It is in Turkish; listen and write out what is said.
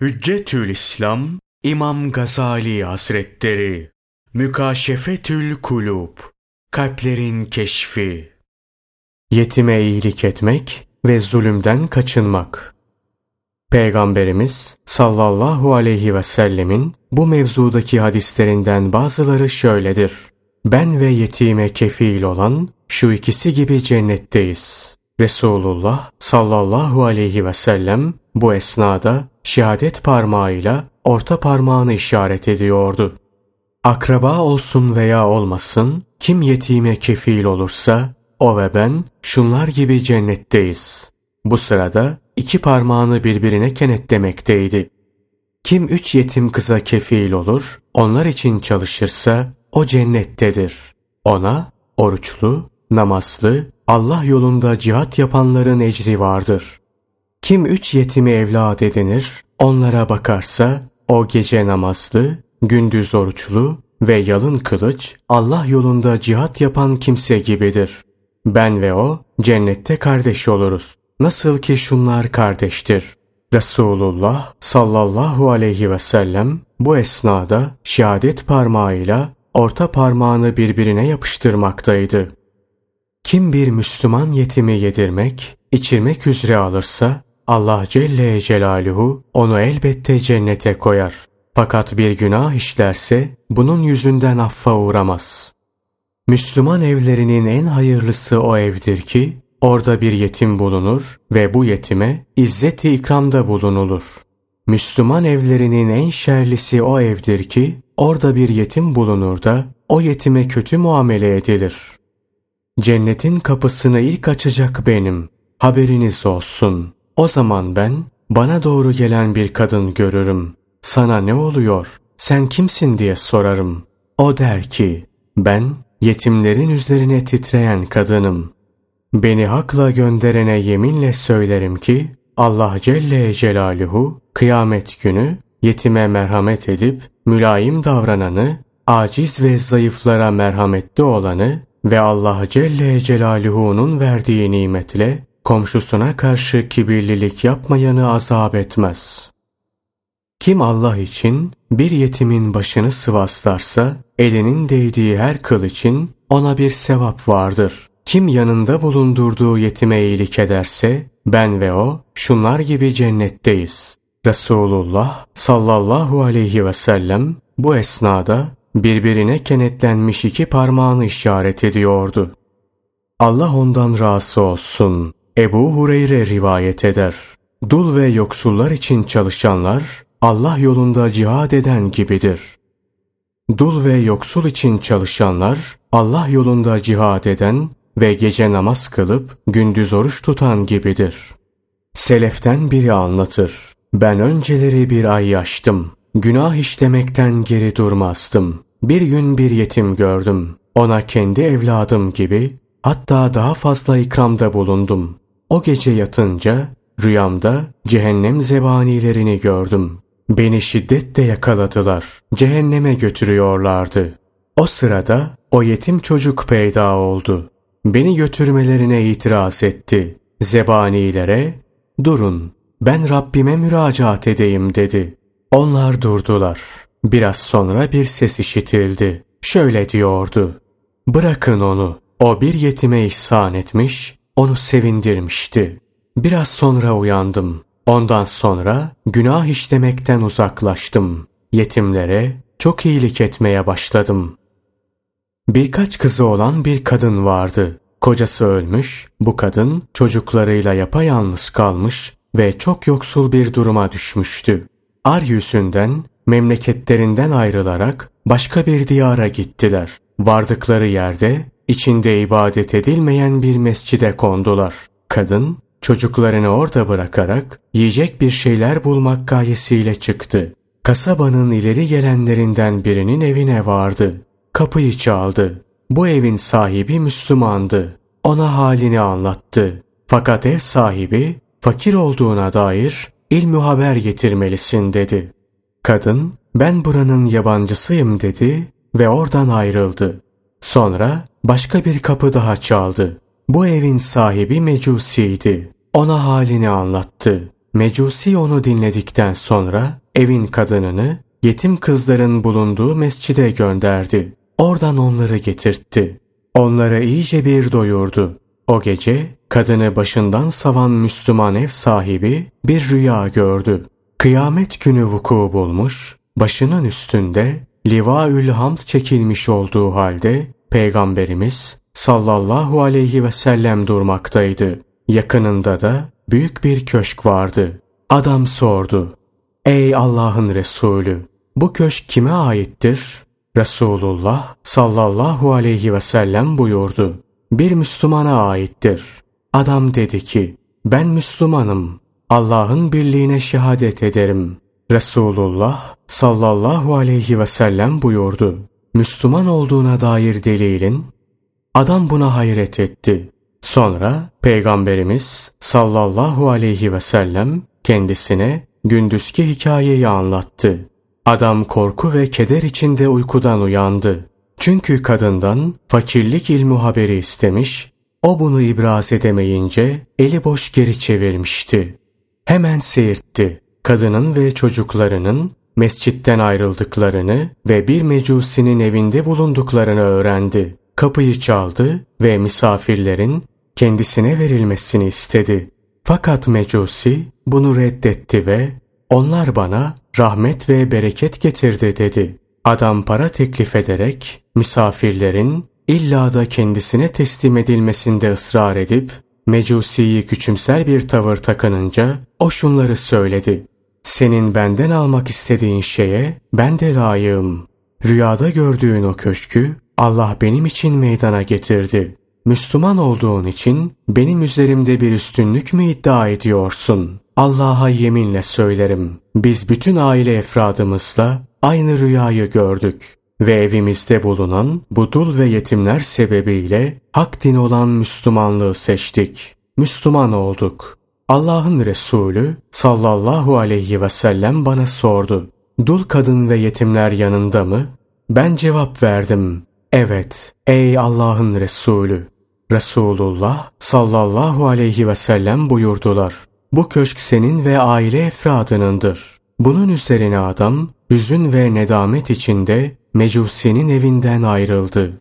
Hüccetül İslam İmam Gazali Hazretleri Mükaşefetül Kulub Kalplerin Keşfi Yetime iyilik etmek ve zulümden kaçınmak Peygamberimiz sallallahu aleyhi ve sellemin bu mevzudaki hadislerinden bazıları şöyledir. Ben ve yetime kefil olan şu ikisi gibi cennetteyiz. Resulullah sallallahu aleyhi ve sellem bu esnada şehadet parmağıyla orta parmağını işaret ediyordu. Akraba olsun veya olmasın, kim yetime kefil olursa, o ve ben şunlar gibi cennetteyiz. Bu sırada iki parmağını birbirine kenetlemekteydi. Kim üç yetim kıza kefil olur, onlar için çalışırsa, o cennettedir. Ona, oruçlu, namazlı, Allah yolunda cihat yapanların ecri vardır. Kim üç yetimi evlat edinir, onlara bakarsa, o gece namazlı, gündüz oruçlu ve yalın kılıç Allah yolunda cihat yapan kimse gibidir. Ben ve o cennette kardeş oluruz. Nasıl ki şunlar kardeştir. Resulullah sallallahu aleyhi ve sellem bu esnada şehadet parmağıyla orta parmağını birbirine yapıştırmaktaydı. Kim bir Müslüman yetimi yedirmek, içirmek üzere alırsa Allah Celle Celaluhu onu elbette cennete koyar. Fakat bir günah işlerse bunun yüzünden affa uğramaz. Müslüman evlerinin en hayırlısı o evdir ki orada bir yetim bulunur ve bu yetime izzeti ikramda bulunulur. Müslüman evlerinin en şerlisi o evdir ki orada bir yetim bulunur da o yetime kötü muamele edilir. Cennetin kapısını ilk açacak benim. Haberiniz olsun. O zaman ben bana doğru gelen bir kadın görürüm. Sana ne oluyor? Sen kimsin diye sorarım. O der ki ben yetimlerin üzerine titreyen kadınım. Beni hakla gönderene yeminle söylerim ki Allah Celle Celaluhu kıyamet günü yetime merhamet edip mülayim davrananı, aciz ve zayıflara merhametli olanı ve Allah Celle Celaluhu'nun verdiği nimetle komşusuna karşı kibirlilik yapmayanı azap etmez. Kim Allah için bir yetimin başını sıvaslarsa, elinin değdiği her kıl için ona bir sevap vardır. Kim yanında bulundurduğu yetime iyilik ederse, ben ve o şunlar gibi cennetteyiz. Resulullah sallallahu aleyhi ve sellem bu esnada birbirine kenetlenmiş iki parmağını işaret ediyordu. Allah ondan razı olsun. Ebu Hureyre rivayet eder. Dul ve yoksullar için çalışanlar Allah yolunda cihad eden gibidir. Dul ve yoksul için çalışanlar Allah yolunda cihad eden ve gece namaz kılıp gündüz oruç tutan gibidir. Seleften biri anlatır. Ben önceleri bir ay yaştım. Günah işlemekten geri durmazdım. Bir gün bir yetim gördüm. Ona kendi evladım gibi hatta daha fazla ikramda bulundum. O gece yatınca rüyamda cehennem zebanilerini gördüm. Beni şiddetle yakaladılar. Cehenneme götürüyorlardı. O sırada o yetim çocuk peyda oldu. Beni götürmelerine itiraz etti. Zebanilere, durun ben Rabbime müracaat edeyim dedi. Onlar durdular. Biraz sonra bir ses işitildi. Şöyle diyordu. Bırakın onu. O bir yetime ihsan etmiş, onu sevindirmişti. Biraz sonra uyandım. Ondan sonra günah işlemekten uzaklaştım. Yetimlere çok iyilik etmeye başladım. Birkaç kızı olan bir kadın vardı. Kocası ölmüş, bu kadın çocuklarıyla yapayalnız kalmış ve çok yoksul bir duruma düşmüştü. Ar yüzünden memleketlerinden ayrılarak başka bir diyara gittiler. Vardıkları yerde içinde ibadet edilmeyen bir mescide kondular. Kadın çocuklarını orada bırakarak yiyecek bir şeyler bulmak gayesiyle çıktı. Kasabanın ileri gelenlerinden birinin evine vardı. Kapıyı çaldı. Bu evin sahibi Müslümandı. Ona halini anlattı. Fakat ev sahibi fakir olduğuna dair ilmi haber getirmelisin dedi. Kadın ben buranın yabancısıyım dedi ve oradan ayrıldı. Sonra başka bir kapı daha çaldı. Bu evin sahibi mecusiydi. Ona halini anlattı. Mecusi onu dinledikten sonra evin kadınını yetim kızların bulunduğu mescide gönderdi. Oradan onları getirtti. Onları iyice bir doyurdu. O gece kadını başından savan Müslüman ev sahibi bir rüya gördü. Kıyamet günü vuku bulmuş, başının üstünde Livaül Hamd çekilmiş olduğu halde Peygamberimiz sallallahu aleyhi ve sellem durmaktaydı. Yakınında da büyük bir köşk vardı. Adam sordu. Ey Allah'ın Resulü! Bu köşk kime aittir? Resulullah sallallahu aleyhi ve sellem buyurdu. Bir Müslümana aittir. Adam dedi ki, ben Müslümanım. Allah'ın birliğine şehadet ederim. Resulullah sallallahu aleyhi ve sellem buyurdu. Müslüman olduğuna dair delilin? Adam buna hayret etti. Sonra Peygamberimiz sallallahu aleyhi ve sellem kendisine gündüzki hikayeyi anlattı. Adam korku ve keder içinde uykudan uyandı. Çünkü kadından fakirlik ilmu haberi istemiş, o bunu ibraz edemeyince eli boş geri çevirmişti. Hemen seyirtti. Kadının ve çocuklarının mescitten ayrıldıklarını ve bir mecusinin evinde bulunduklarını öğrendi. Kapıyı çaldı ve misafirlerin kendisine verilmesini istedi. Fakat mecusi bunu reddetti ve onlar bana rahmet ve bereket getirdi dedi. Adam para teklif ederek misafirlerin illa da kendisine teslim edilmesinde ısrar edip Mecusi'yi küçümser bir tavır takınınca o şunları söyledi. Senin benden almak istediğin şeye ben de layığım. Rüyada gördüğün o köşkü Allah benim için meydana getirdi. Müslüman olduğun için benim üzerimde bir üstünlük mü iddia ediyorsun? Allah'a yeminle söylerim. Biz bütün aile efradımızla aynı rüyayı gördük ve evimizde bulunan budul ve yetimler sebebiyle hak din olan Müslümanlığı seçtik. Müslüman olduk. Allah'ın Resulü sallallahu aleyhi ve sellem bana sordu. Dul kadın ve yetimler yanında mı? Ben cevap verdim. Evet, ey Allah'ın Resulü. Resulullah sallallahu aleyhi ve sellem buyurdular. Bu köşk senin ve aile efradınındır. Bunun üzerine adam hüzün ve nedamet içinde Mecusi'nin evinden ayrıldı.